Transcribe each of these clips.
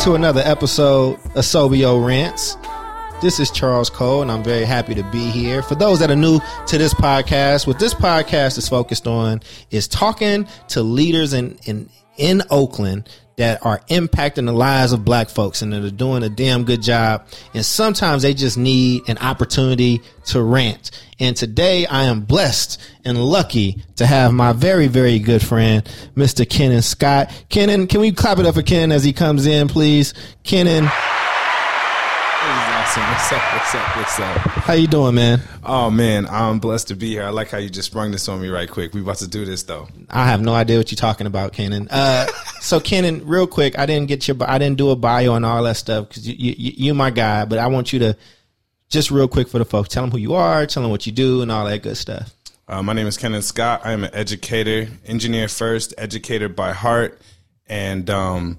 to another episode of Sobio Rants. This is Charles Cole, and I'm very happy to be here. For those that are new to this podcast, what this podcast is focused on is talking to leaders in, in, in Oakland that are impacting the lives of black folks and that are doing a damn good job. And sometimes they just need an opportunity to rant. And today I am blessed and lucky to have my very, very good friend, Mr. Kenan Scott. Kenan, can we clap it up for Kenan as he comes in, please? Kenan. What's up? What's up? What's up? How you doing, man? Oh man, I'm blessed to be here. I like how you just sprung this on me right quick. We about to do this though. I have no idea what you're talking about, Kenan. Uh, so Kenan, real quick, I didn't get your, I didn't do a bio and all that stuff because you, you, you, my guy. But I want you to just real quick for the folks, tell them who you are, tell them what you do, and all that good stuff. Uh, my name is Kenan Scott. I am an educator, engineer first, educator by heart, and um,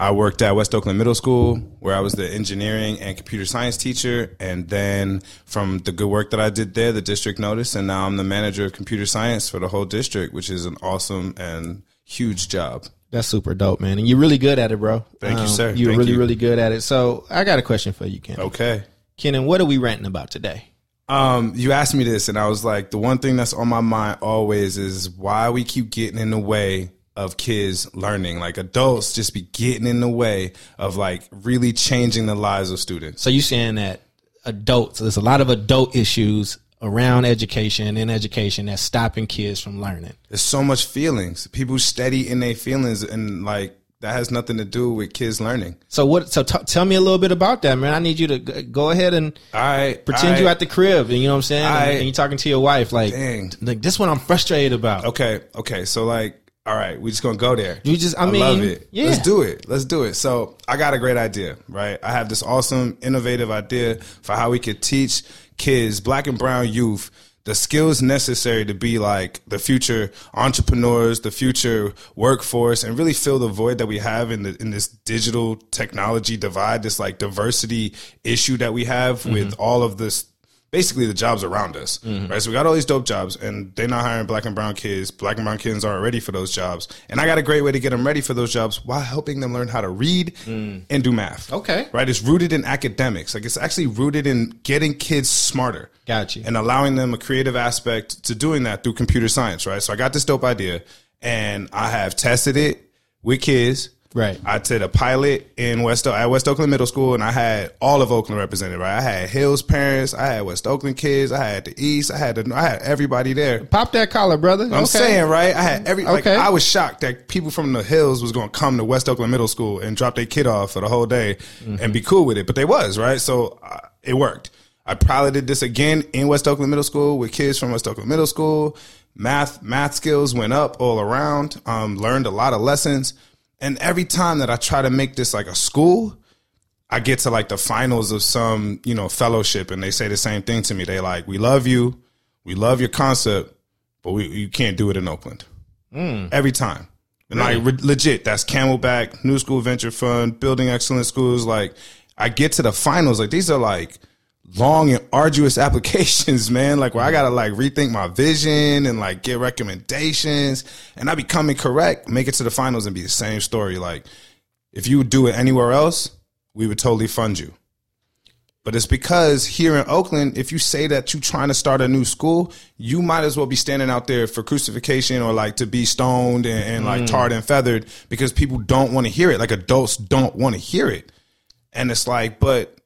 I worked at West Oakland Middle School, where I was the engineering and computer science teacher. And then from the good work that I did there, the district noticed, and now I'm the manager of computer science for the whole district, which is an awesome and huge job. That's super dope, man. And you're really good at it, bro. Thank um, you, sir. You're Thank really, you. really good at it. So I got a question for you, Kenan. Okay. Kenan, what are we ranting about today? Um, you asked me this, and I was like, the one thing that's on my mind always is why we keep getting in the way of kids learning. Like adults just be getting in the way of like really changing the lives of students. So you saying that adults, there's a lot of adult issues around education and education that's stopping kids from learning. There's so much feelings. People steady in their feelings and like that has nothing to do with kids learning. So what? So t- tell me a little bit about that, man. I need you to g- go ahead and I pretend I, you at the crib, and you know what I'm saying, and, and you're talking to your wife, like, dang. like this one I'm frustrated about. Okay, okay. So like, all right, we just gonna go there. You just, I, mean, love it. Yeah. Let's do it. Let's do it. So I got a great idea, right? I have this awesome, innovative idea for how we could teach kids, black and brown youth, the skills necessary to be like the future entrepreneurs, the future workforce, and really fill the void that we have in the in this digital technology divide, this like diversity issue that we have Mm-hmm. with all of this basically the jobs around us, Mm-hmm. right? So we got all these dope jobs, and they're not hiring black and brown kids. Black and brown kids aren't ready for those jobs, and I got a great way to get them ready for those jobs while helping them learn how to read and do math. Mm. Okay. right? It's rooted in academics. Like it's actually rooted in getting kids smarter. Gotcha. And allowing them a creative aspect to doing that through computer science, right? So I got this dope idea, and I have tested it with kids. Right. I did a pilot in West at West Oakland Middle School, and I had all of Oakland represented. Right, I had Hills parents, I had West Oakland kids, I had the East, I had the, I had everybody there. Pop that collar, brother. I'm Okay. saying, right? I had every like Okay. I was shocked that people from the hills was going to come to West Oakland Middle School and drop their kid off for the whole day and be cool with it, but they was right. So uh, it worked. I piloted this again in West Oakland Middle School with kids from West Oakland Middle School. Math math skills went up all around. Um, learned a lot of lessons, and every time that I try to make this like a school, I get to like the finals of some, you know, fellowship and they say the same thing to me. They like, we love you. We love your concept, but we, you can't do it in Oakland. Hmm. Every time. And like re- legit, that's Camelback, New School Venture Fund, Building Excellent Schools. Like I get to the finals. Like these are like long and arduous applications, man. Like where I gotta like rethink my vision and like get recommendations and I be coming correct, make it to the finals and be the same story. Like if you would do it anywhere else, we would totally fund you. But it's because here in Oakland, if you say that you're trying to start a new school, you might as well be standing out there for crucifixion or like to be stoned and, and like mm. tarred and feathered because people don't want to hear it. Like adults don't want to hear it. And it's like, but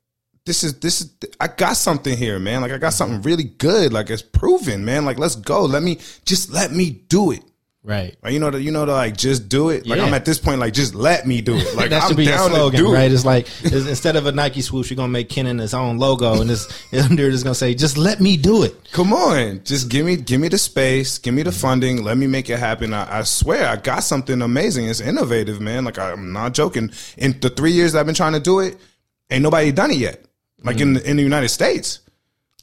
this is this is I got something here, man. Like I got something really good. Like it's proven, man. Like let's go. Let me just let me do it. Right. Like you know the you know the like just do it. Like Yeah. I'm at this point like just let me do it. Like that should I'm be your down slogan, do right? it. It's like it's- instead of a Nike swoosh, you're gonna make Kenan his own logo, and this under it's gonna say, "Just let me do it." Come on, just give me give me the space, give me the funding, let me make it happen. I, I swear, I got something amazing. It's innovative, man. Like I'm not joking. In the three years I've been trying to do it, ain't nobody done it yet. Like in the, in the United States,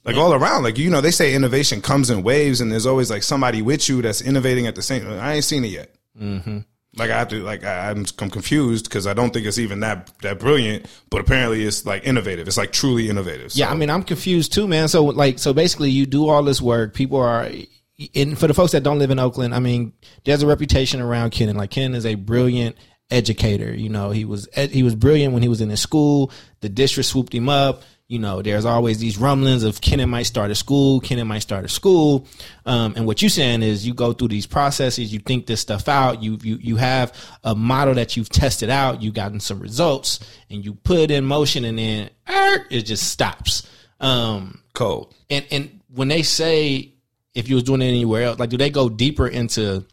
like all around. Like you know, they say innovation comes in waves, and there's always like somebody with you that's innovating at the same. I ain't seen it yet. Mm-hmm. Like I have to, like I, I'm, I'm confused because I don't think it's even that that brilliant. But apparently, it's like innovative. It's like truly innovative. Yeah, I mean, I'm confused too, man. So like, so basically, you do all this work. People are, and for the folks that don't live in Oakland, I mean, there's a reputation around Kenan. Like Kenan is a brilliant educator. You know, he was he was brilliant when he was in his school. The district swooped him up. You know, there's always these rumblings of Kenan might start a school, Kenan might start a school. Um, and what you're saying is you go through these processes, you think this stuff out, you you you have a model that you've tested out, you've gotten some results, and you put it in motion, and then er, it just stops. Um, Cold. and and when they say if you was doing it anywhere else, like do they go deeper into?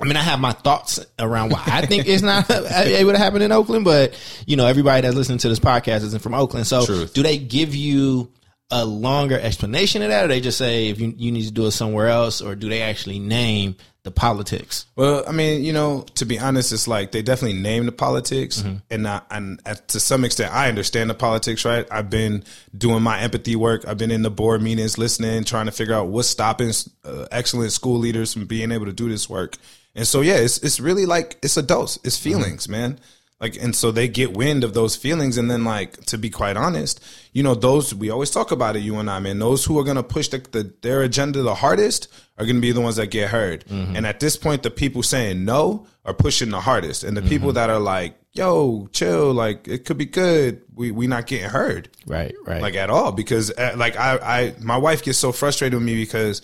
I mean, I have my thoughts around why I think it's not able to happen in Oakland, but you know, everybody that's listening to this podcast isn't from Oakland. So, Truth. do they give you a longer explanation of that, or they just say if you you need to do it somewhere else, or do they actually name the politics? Well, I mean, you know, to be honest, it's like they definitely name the politics, and I, and at, to some extent, I understand the politics. Right? I've been doing my empathy work. I've been in the board meetings, listening, trying to figure out what's stopping uh, excellent school leaders from being able to do this work. And so, yeah, it's it's really like it's a dose. It's mm-hmm. feelings, man. Like, and so they get wind of those feelings, and then, like, to be quite honest, you know, those we always talk about it, you and I, man. Those who are gonna push the, the their agenda the hardest are gonna be the ones that get heard. Mm-hmm. And at this point, the people saying no are pushing the hardest, and the mm-hmm. people that are like, "Yo, chill," like it could be good. We we not getting heard Right, right. like at all because uh, like I, I my wife gets so frustrated with me because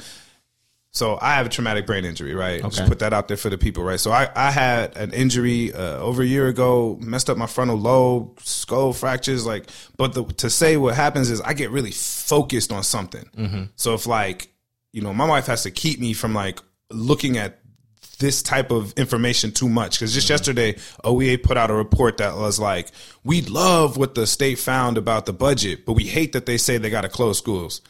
so I have a traumatic brain injury, right? Just put that out there for the people, right? So I, I had an injury uh, over a year ago, messed up my frontal lobe, skull fractures, like. But the, to say what happens is I get really focused on something. So if like you know, my wife has to keep me from like looking at this type of information too much because just yesterday OEA put out a report that was like we love what the state found about the budget but we hate that they say they got to close schools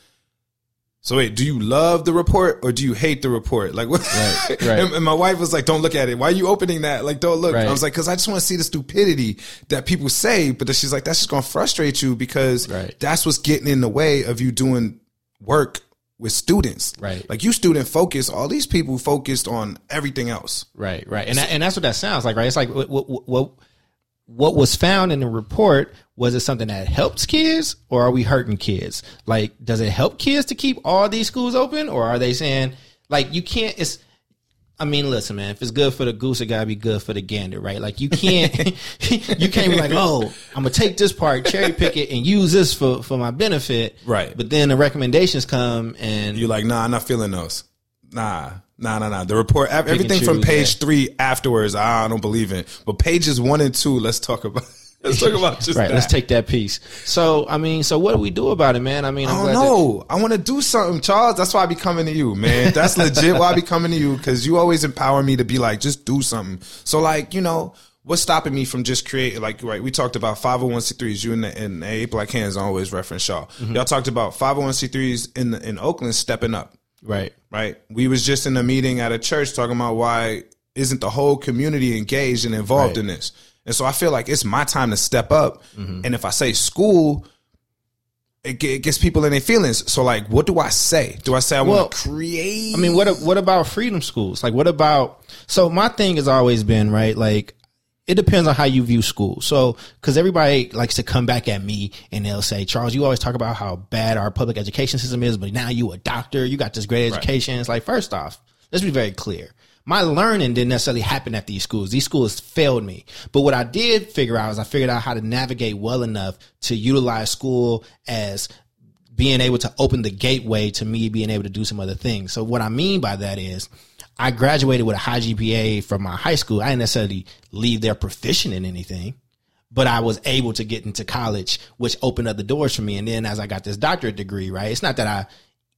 so wait do you love the report or do you hate the report like what Right, right. And, and my wife was like don't look at it why are you opening that like don't look Right. I was like because I just want to see the stupidity that people say but then she's like that's just gonna frustrate you because Right. that's what's getting in the way of you doing work with students Right. like you student focused all these people focused on everything else Right, right, and that, and that's what that sounds like, right? It's like what what what, what was found in the report was it something that helps kids, or are we hurting kids? Like, does it help kids to keep all these schools open, or are they saying like you can't? It's I mean, listen, man. If it's good for the goose, it gotta be good for the gander, right? Like you can't, you can't be like, oh, I'm gonna take this part, cherry pick it, and use this for for my benefit, Right. But then the recommendations come, and you're like nah I'm not feeling those nah nah nah nah the report ev- everything from page yeah. three afterwards I don't believe in but pages one and two let's talk about let's talk about just right, that. let's take that piece. So, I mean, so what do we do about it, man? I mean, I'm I don't that- know. I want to do something, Charles. That's why I be coming to you, man. That's legit why I be coming to you because you always empower me to be like, just do something. So, like, you know, what's stopping me from just creating, like, right, we talked about 501c3s. You and the, and the Black Hands always reference Shaw. Mm-hmm. Y'all talked about 501c3s in, the, in Oakland stepping up. Right. Right? We was just in a meeting at a church talking about why isn't the whole community engaged and involved Right. in this. And so I feel like it's my time to step up. Mm-hmm. And if I say school, it, it gets people in their feelings. So like, what do I say? Do I say I Well, want to create? I mean, what what about freedom schools? Like, what about? So my thing has always been right. Like, it depends on how you view school. So, because everybody likes to come back at me and they'll say, Charles, you always talk about how bad our public education system is, but now you a doctor, you got this great education. It's like, first off, let's be very clear. My learning didn't necessarily happen at these schools. These schools failed me. But what I did figure out is I figured out how to navigate well enough to utilize school as being able to open the gateway to me being able to do some other things. So what I mean by that is I graduated with a high GPA from my high school. I didn't necessarily leave there proficient in anything, but I was able to get into college, which opened up the doors for me. And then as I got this doctorate degree, right? It's not that I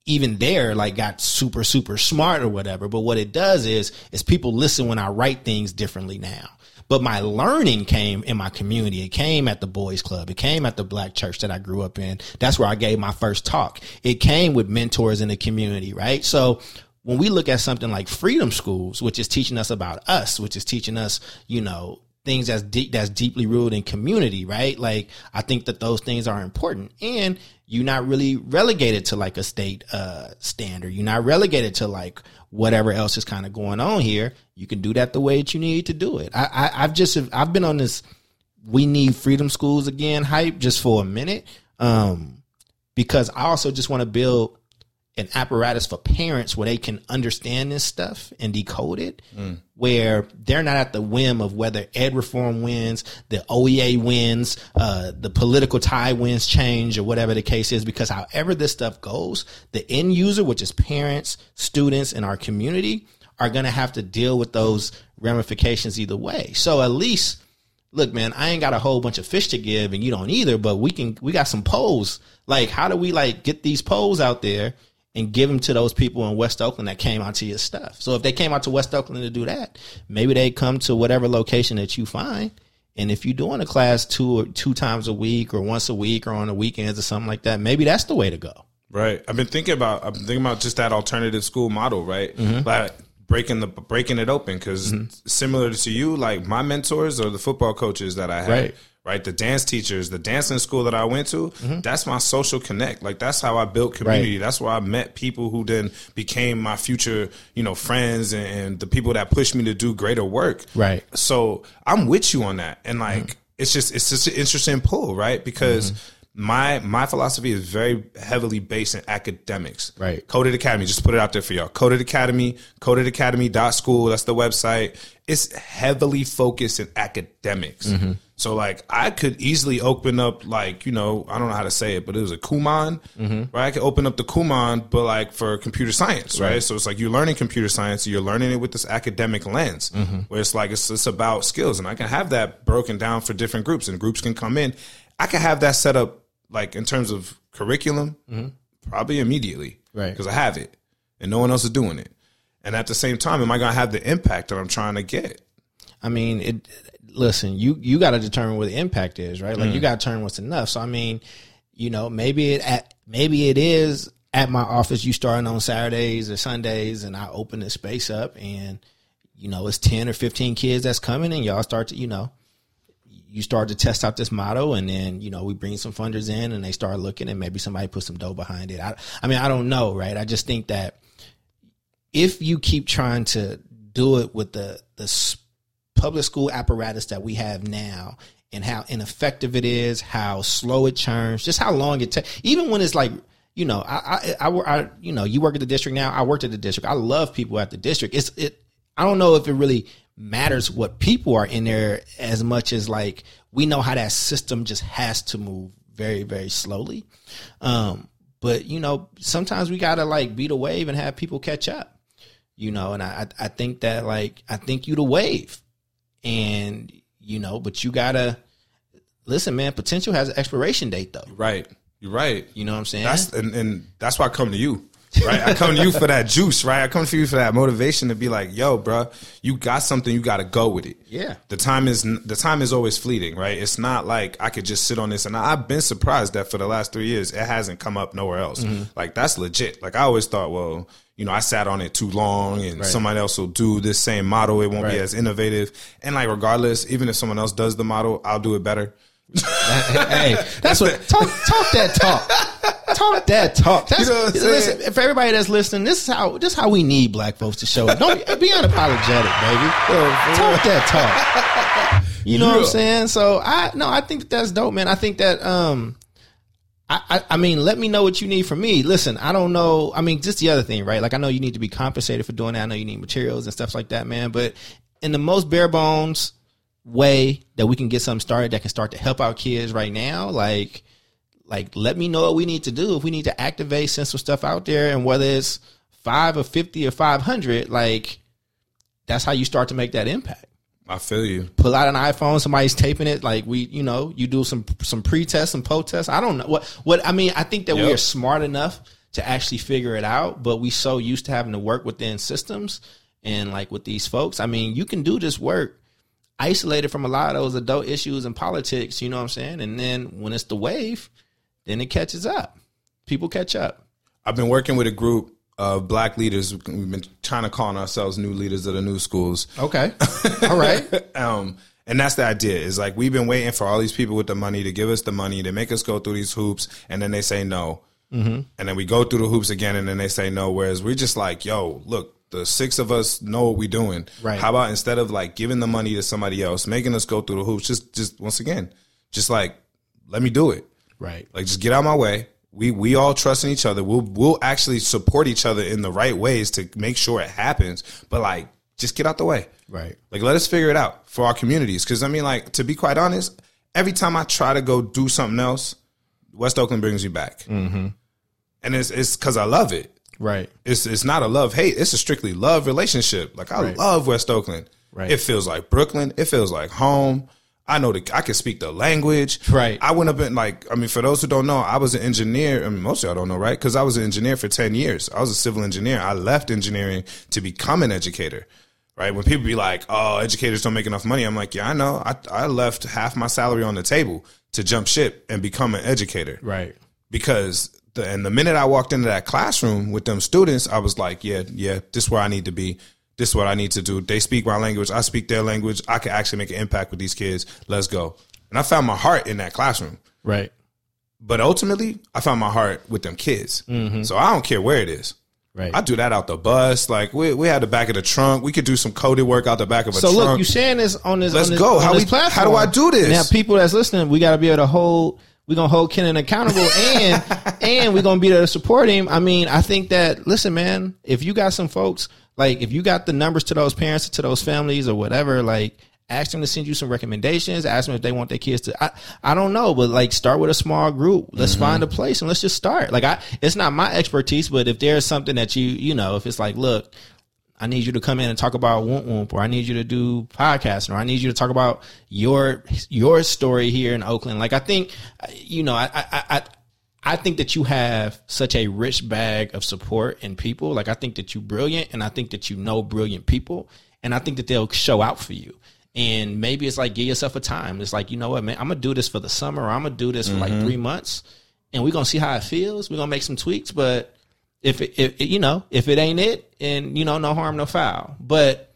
even there like got super super smart or whatever but what it does is is people listen when i write things differently now but my learning came in my community it came at the boys club it came at the black church that i grew up in that's where i gave my first talk it came with mentors in the community right so when we look at something like freedom schools which is teaching us about us which is teaching us you know things that's deep that's deeply rooted in community, right? Like I think that those things are important. And you're not really relegated to like a state uh standard. You're not relegated to like whatever else is kind of going on here. You can do that the way that you need to do it. I, I I've just I've been on this we need freedom schools again hype just for a minute. Um because I also just want to build an apparatus for parents where they can understand this stuff and decode it, where they're not at the whim of whether ed reform wins, the OEA wins, uh, the political tie wins change, or whatever the case is. Because however this stuff goes, the end user, which is parents, students, and our community, are going to have to deal with those ramifications either way. So at least look, man, I ain't got a whole bunch of fish to give and you don't either, but we can, we got some polls. Like, how do we like get these polls out there and give them to those people in West Oakland that came out to your stuff? So if they came out to West Oakland to do that, maybe they come to whatever location that you find. And if you're doing a class two or two times a week or once a week or on the weekends or something like that, maybe that's the way to go. Right. I've been thinking about I've been thinking about just that alternative school model, right? Mm-hmm. Like breaking the breaking it open because similar to you, like my mentors or the football coaches that I had, Right. Right? The dance teachers, the dancing school that I went to, that's my social connect. Like that's how I built community. Mm-hmm. Right. That's where I met people who then became my future, you know, friends and, and the people that pushed me to do greater work. Right. So I'm with you on that. And like it's just it's just an interesting pull, right? Because my my philosophy is very heavily based in academics. Right. Coded Academy, just put it out there for y'all. Coded Academy, codedacademy.school, that's the website. It's heavily focused in academics. Mm-hmm. So like I could easily open up like, you know, I don't know how to say it, but it was a Kumon, mm-hmm. right? I could open up the Kumon, but like for computer science, right? So it's like you're learning computer science, you're learning it with this academic lens, mm-hmm. where it's like it's, it's about skills, and I can have that broken down for different groups, and groups can come in. I can have that set up like in terms of curriculum, mm-hmm. probably immediately, Right. Because I have it, and no one else is doing it. And at the same time, am I going to have the impact that I'm trying to get? I mean, it. Listen, you you got to determine what the impact is, right? Like you got to determine what's enough. So I mean, you know, maybe it at maybe it is at my office. You starting on Saturdays or Sundays, and I open the space up, and you know, it's ten or fifteen kids that's coming, and y'all start to, you know, you start to test out this model, and then you know we bring some funders in, and they start looking, and maybe somebody put some dough behind it. I, I mean, I don't know, right? I just think that if you keep trying to do it with the the public school apparatus that we have now and how ineffective it is, how slow it churns, just how long it takes, even when it's like, you know, I, I, I, I, you know, you work at the district now. I worked at the district. I love people at the district. It's it. I don't know if it really matters what people are in there as much as like we know how that system just has to move very very slowly. Um, but you know, sometimes we gotta like beat a wave and have people catch up you know and i i think that like i think you the wave and you know but you gotta listen man potential has an expiration date though Right. You're right. you know what i'm saying That's and, and that's why I come to you. Right. I come to you for that juice, right? I come to you for that motivation to be like, yo, bro, you got something, you gotta go with it. Yeah. The time is the time is always fleeting, right? It's not like I could just sit on this and I, I've been surprised that for the last three years it hasn't come up nowhere else. Mm-hmm. Like that's legit. Like I always thought, well, you know, I sat on it too long and somebody else will do this same model. It won't Right. be as innovative. And like regardless, even if someone else does the model, I'll do it better. Hey that's what talk talk that talk talk that talk that's You know what I'm listen for everybody that's listening this is how this is how we need black folks to show up don't be, be unapologetic baby talk that talk you know what i'm saying so i no i think that that's dope man i think that um I, I, I mean, let me know what you need from me. Listen, I don't know. I mean, just the other thing, right? Like, I know you need to be compensated for doing that. I know you need materials and stuff like that, man. But in the most bare bones way that we can get something started that can start to help our kids right now, like, like let me know what we need to do. If we need to activate, send some stuff out there, and whether it's five or fifty or five hundred, like, that's how you start to make that impact I feel you. pull out an iPhone, somebody's taping it. Like we, you know, you do some some pre-test, some post-test. I don't know what what I mean. I think that we are smart enough to actually figure it out, but we so used to having to work within systems and like with these folks. I mean, you can do this work isolated from a lot of those adult issues and politics. You know what I'm saying? And then when it's the wave, then it catches up. People catch up. I've been working with a group of black leaders. We've been trying to call ourselves new leaders of the new schools. Okay, all right. Um, and that's the idea. Is like we've been waiting for all these people with the money to give us the money to make us go through these hoops, and then they say no, mm-hmm. and then we go through the hoops again, and then they say no. Whereas we're just like, yo, look, the six of us know what we're doing. Right. How about instead of like giving the money to somebody else, making us go through the hoops, just just once again, just like let me do it. Right. Like just get out my way. We we all trust in each other. We'll we'll actually support each other in the right ways to make sure it happens. But like, just get out the way. Right. Like, let us figure it out for our communities. Because I mean, like, to be quite honest, every time I try to go do something else, West Oakland brings me back, mm-hmm. and it's it's because I love it. Right. It's it's not a love hate. It's a strictly love relationship. Like I Right. love West Oakland. Right. It feels like Brooklyn. It feels like home. I know the I can speak the language. Right. I went up in like I mean for those who don't know, I was an engineer. I mean most of y'all don't know, right? Because I was an engineer for ten years. I was a civil engineer. I left engineering to become an educator. Right. When people be like, "Oh, educators don't make enough money," I'm like, "Yeah, I know. I I left half my salary on the table to jump ship and become an educator." Right. because the and the minute I walked into that classroom with them students, I was like, yeah, yeah, this is where I need to be. This is what I need to do. They speak my language. I speak their language. I can actually make an impact with these kids. Let's go. And I found my heart in that classroom. Right. But ultimately, I found my heart with them kids. Mm-hmm. So I don't care where it is. Right. I do that out the bus. Like we, we had the back of the trunk. We could do some coded work out the back of a So trunk. look, you saying this on this. Let's on this, go. How this we- platform. how do I do this? Now, people that's listening, we got to be able to hold. We're gonna hold Kenan accountable, and and we're gonna be there to support him. I mean, I think that listen, man, if you got some folks like if you got the numbers to those parents to those families or whatever, like ask them to send you some recommendations. Ask them if they want their kids to. I I don't know, but like start with a small group. Let's Mm-hmm. find a place and let's just start. Like I, it's not my expertise, but if there's something that you you know, if it's like, look, I need you to come in and talk about Whoop Whoop, or I need you to do podcasting, or I need you to talk about your your story here in Oakland. Like I think, you know, I I I, I think that you have such a rich bag of support and people. Like I think that you're brilliant, and I think that you know brilliant people, and I think that they'll show out for you. And maybe it's like give yourself a time. It's like you know what, man, I'm gonna do this for the summer, or I'm gonna do this for like mm-hmm. three months, and we're gonna see how it feels. We're gonna make some tweaks, but if it, if you know if it ain't it and you know no harm no foul. But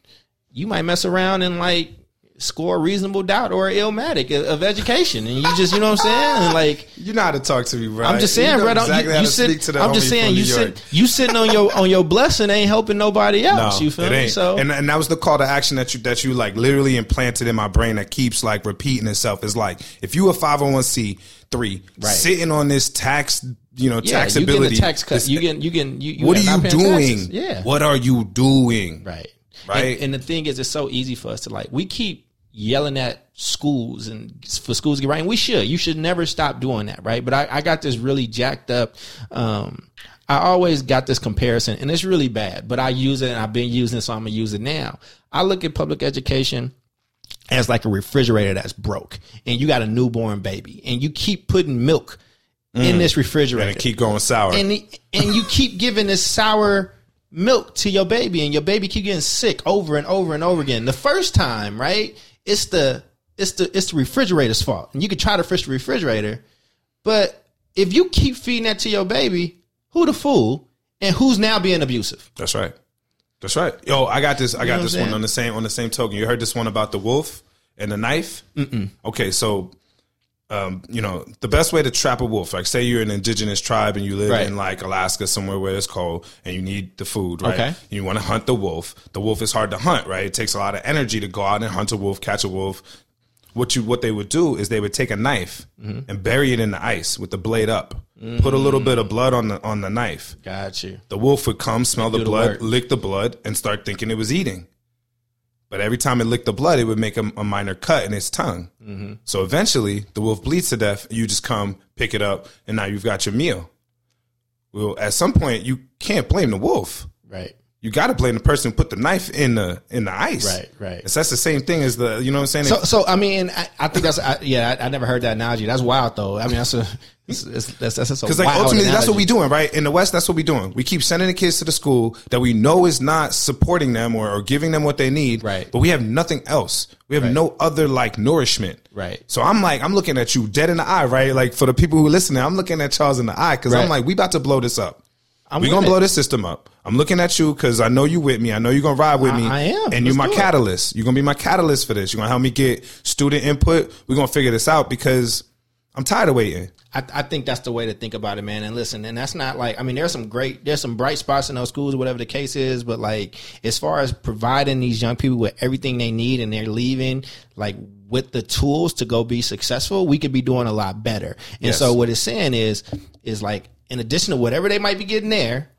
you might mess around and like score reasonable doubt or illmatic of, of education and you just you know what i'm saying like you know how to talk to me, bro. i'm just You saying know bro exactly you, you to sit, i'm just saying you sit you sitting on your on your blessing ain't helping nobody else you feel me so and and that was the call to action that you that you like literally implanted in my brain that keeps like repeating itself. Is like if you a five hundred one c three Right. sitting on this tax, you know, yeah, you taxability. a tax cut this- you getting you getting you, you what are you doing? taxes. yeah What are you doing? Right. Right. And, and the thing is, it's so easy for us to like, we keep yelling at schools and for schools to get right. And we should. You should never stop doing that. Right. But I, I got this really jacked up, um, I always got this comparison and it's really bad, but I use it and I've been using it, so I'm gonna use it now. I look at public education as like a refrigerator that's broke and you got a newborn baby and you keep putting milk in this refrigerator And it keep going sour. and and you keep giving this sour milk to your baby and your baby keep getting sick over and over and over again the first time right it's the it's the it's the refrigerator's fault and you can try to fix the refrigerator but if you keep feeding that to your baby who the fool and who's now being abusive That's right. That's right. Yo, I got this. I know got what this one on the same on the same token. You heard this one about the wolf and the knife. Mm-mm. Okay, so um, you know the best way to trap a wolf, like say you're an indigenous tribe and you live Right. in like Alaska somewhere where it's cold and you need the food, right? Okay. You want to hunt the wolf. The wolf is hard to hunt, right? It takes a lot of energy to go out and hunt a wolf, catch a wolf. What you what they would do is they would take a knife Mm-hmm. and bury it in the ice with the blade up. Put a little bit of blood on the on the knife. got you The wolf would come, smell the do the blood, lick the blood, and start thinking it was eating. But every time it licked the blood, it would make a, a minor cut in its tongue. Mm-hmm. So eventually, the wolf bleeds to death. You just come, pick it up, and now you've got your meal. Well, at some point, you can't blame the wolf. right You got to blame the person who put the knife in the in the ice. Right, right. It's, that's the same thing as the you know what I'm saying. so so i mean i, I think that's I, yeah I, I never heard that analogy that's wild though i mean that's a it's, it's, that's that's, Because like ultimately, that's what analogy. we doing, right? In the West, that's what we're doing. We keep sending the kids to the school that we know is not supporting them or, or giving them what they need, Right. But we have nothing else. We have no other like nourishment, Right. So I'm like, I'm looking at you dead in the eye, right? Like for the people who are listening, I'm looking at Charles in the eye because I'm like, we about to blow this up. I'm we with gonna it. blow this system up. I'm looking at you because I know you with me. I know you're gonna ride with I- me. I am. and you're my do it. catalyst. You're gonna be my catalyst for this. You're gonna help me get student input. We're gonna figure this out because I'm tired of waiting. I, I think that's the way to think about it, man. And listen, and that's not like I mean, there's some great, there's some bright spots in those schools, whatever the case is. But like, as far as providing these young people with everything they need, and they're leaving like with the tools to go be successful, we could be doing a lot better. And Yes. so what it's saying is, is like in addition to whatever they might be getting there.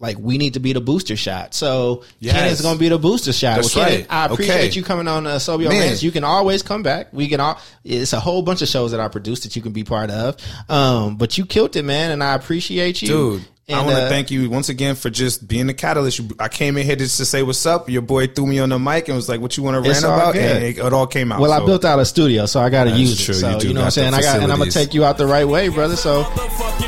Like we need to be the booster shot. So Yes. Kenneth's going to be the booster shot. That's Well, Kenneth, right. I appreciate Okay. you coming on uh, Sobio Man. Rants. You can always come back. We can all. It's a whole bunch of shows that I produce that you can be part of. Um, but you killed it, man, and I appreciate you, Dude, I want to uh, thank you once again for just being the catalyst. I came in here just to say what's up. Your boy threw me on the mic and was like, "What you want to rant about?" good. And it, it all came out. Well, I built out a studio, so I got to use true. it. So You you, know what I'm saying. I got, and I'm gonna take you out the right way, brother. So motherfucking fact. I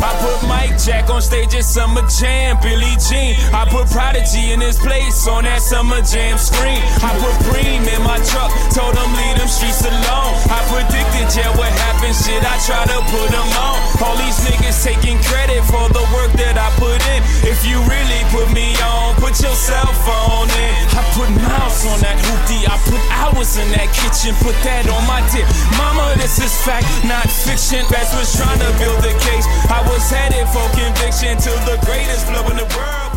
I put Mike Jack on stage at Summer Jam, Billie Jean. I put Prodigy in his place on that Summer Jam screen. I put Preem in my truck, told him leave them streets alone. I predicted, yeah, what happened, shit, I try to put them on. All these niggas taking credit for the work that I put in. If you really put me on, put your cell phone in. I put mouse on that hoopty, I put hours in that kitchen, put that on my tip. Mama, this is fact, not fiction. Best was trying to build a case. I was headed for conviction to the greatest flow in the world.